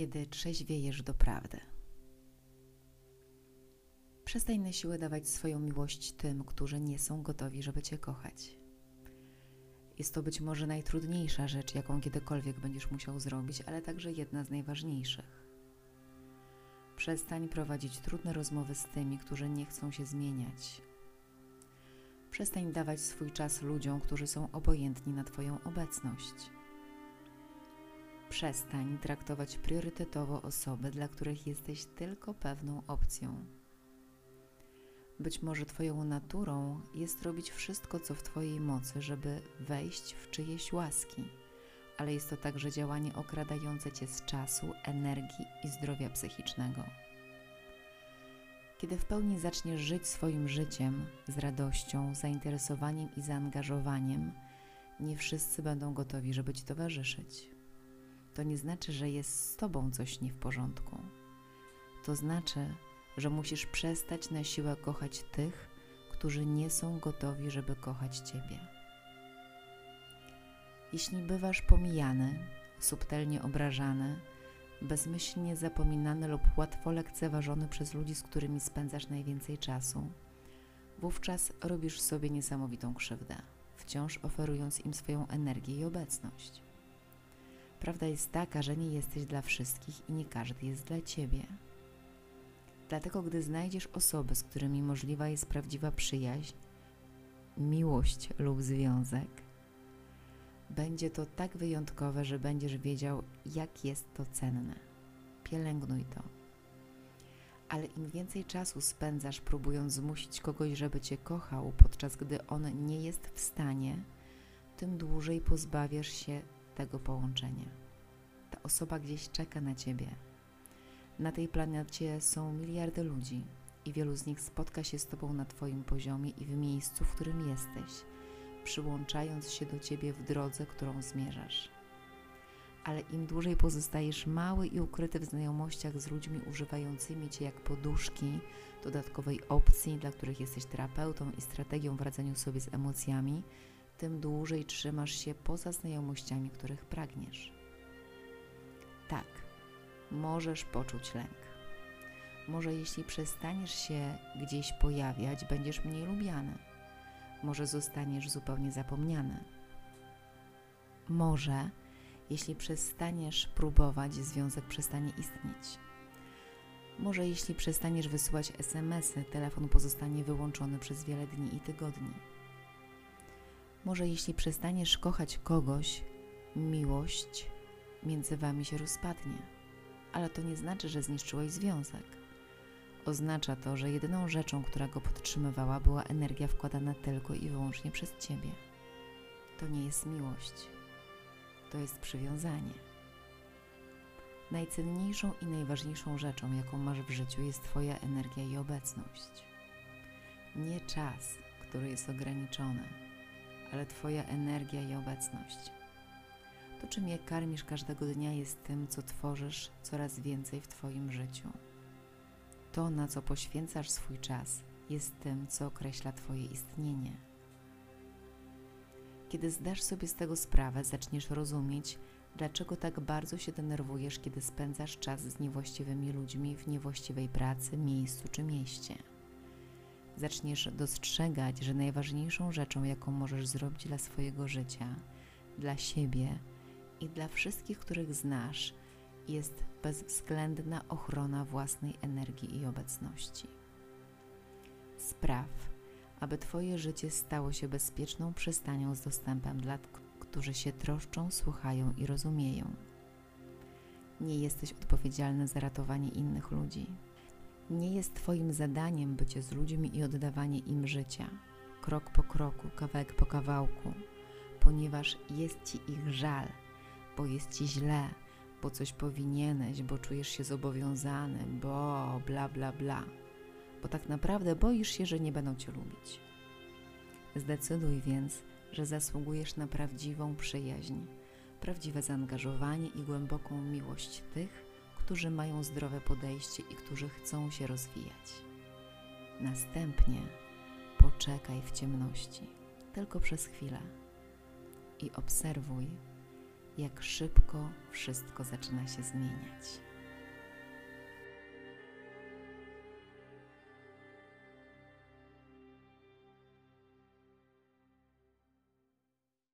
kiedy trzeźwiejesz do prawdy. Przestań na siłę dawać swoją miłość tym, którzy nie są gotowi, żeby Cię kochać. Jest to być może najtrudniejsza rzecz, jaką kiedykolwiek będziesz musiał zrobić, ale także jedna z najważniejszych. Przestań prowadzić trudne rozmowy z tymi, którzy nie chcą się zmieniać. Przestań dawać swój czas ludziom, którzy są obojętni na Twoją obecność. Przestań traktować priorytetowo osoby, dla których jesteś tylko pewną opcją. Być może Twoją naturą jest robić wszystko, co w Twojej mocy, żeby wejść w czyjeś łaski, ale jest to także działanie okradające Cię z czasu, energii i zdrowia psychicznego. Kiedy w pełni zaczniesz żyć swoim życiem z radością, zainteresowaniem i zaangażowaniem, nie wszyscy będą gotowi, żeby Ci towarzyszyć. To nie znaczy, że jest z Tobą coś nie w porządku. To znaczy, że musisz przestać na siłę kochać tych, którzy nie są gotowi, żeby kochać Ciebie. Jeśli bywasz pomijany, subtelnie obrażany, bezmyślnie zapominany lub łatwo lekceważony przez ludzi, z którymi spędzasz najwięcej czasu, wówczas robisz sobie niesamowitą krzywdę, wciąż oferując im swoją energię i obecność. Prawda jest taka, że nie jesteś dla wszystkich i nie każdy jest dla ciebie. Dlatego, gdy znajdziesz osoby, z którymi możliwa jest prawdziwa przyjaźń, miłość lub związek, będzie to tak wyjątkowe, że będziesz wiedział, jak jest to cenne. Pielęgnuj to. Ale im więcej czasu spędzasz, próbując zmusić kogoś, żeby cię kochał, podczas gdy on nie jest w stanie, tym dłużej pozbawiasz się tego połączenia. Ta osoba gdzieś czeka na ciebie. Na tej planecie są miliardy ludzi i wielu z nich spotka się z tobą na twoim poziomie i w miejscu, w którym jesteś przyłączając się do Ciebie w drodze, którą zmierzasz. Ale im dłużej pozostajesz mały i ukryty w znajomościach z ludźmi używającymi Cię jak poduszki, dodatkowej opcji, dla których jesteś terapeutą i strategią w radzeniu sobie z emocjami, tym dłużej trzymasz się poza znajomościami, których pragniesz. Tak, możesz poczuć lęk. Może jeśli przestaniesz się gdzieś pojawiać, będziesz mniej lubiany może zostaniesz zupełnie zapomniany. Może, jeśli przestaniesz próbować, związek przestanie istnieć. Może jeśli przestaniesz wysyłać SMS-y, telefon pozostanie wyłączony przez wiele dni i tygodni. Może jeśli przestaniesz kochać kogoś, miłość między wami się rozpadnie, ale to nie znaczy, że zniszczyłeś związek. Oznacza to, że jedyną rzeczą, która go podtrzymywała, była energia wkładana tylko i wyłącznie przez Ciebie. To nie jest miłość, to jest przywiązanie. Najcenniejszą i najważniejszą rzeczą, jaką masz w życiu, jest Twoja energia i obecność. Nie czas, który jest ograniczony, ale Twoja energia i obecność. To, czym je karmisz każdego dnia, jest tym, co tworzysz coraz więcej w Twoim życiu. To, na co poświęcasz swój czas, jest tym, co określa Twoje istnienie. Kiedy zdasz sobie z tego sprawę, zaczniesz rozumieć, dlaczego tak bardzo się denerwujesz, kiedy spędzasz czas z niewłaściwymi ludźmi w niewłaściwej pracy, miejscu czy mieście. Zaczniesz dostrzegać, że najważniejszą rzeczą, jaką możesz zrobić dla swojego życia, dla siebie i dla wszystkich, których znasz, jest bezwzględna ochrona własnej energii i obecności. Spraw, aby Twoje życie stało się bezpieczną przystanią z dostępem dla którzy się troszczą, słuchają i rozumieją. Nie jesteś odpowiedzialny za ratowanie innych ludzi. Nie jest Twoim zadaniem bycie z ludźmi i oddawanie im życia, krok po kroku, kawałek po kawałku, ponieważ jest Ci ich żal, bo jest Ci źle, bo coś powinieneś, bo czujesz się zobowiązany, bo bla bla bla, bo tak naprawdę boisz się, że nie będą cię lubić. Zdecyduj więc, że zasługujesz na prawdziwą przyjaźń, prawdziwe zaangażowanie i głęboką miłość tych, którzy mają zdrowe podejście i którzy chcą się rozwijać. Następnie poczekaj w ciemności, tylko przez chwilę i obserwuj jak szybko wszystko zaczyna się zmieniać.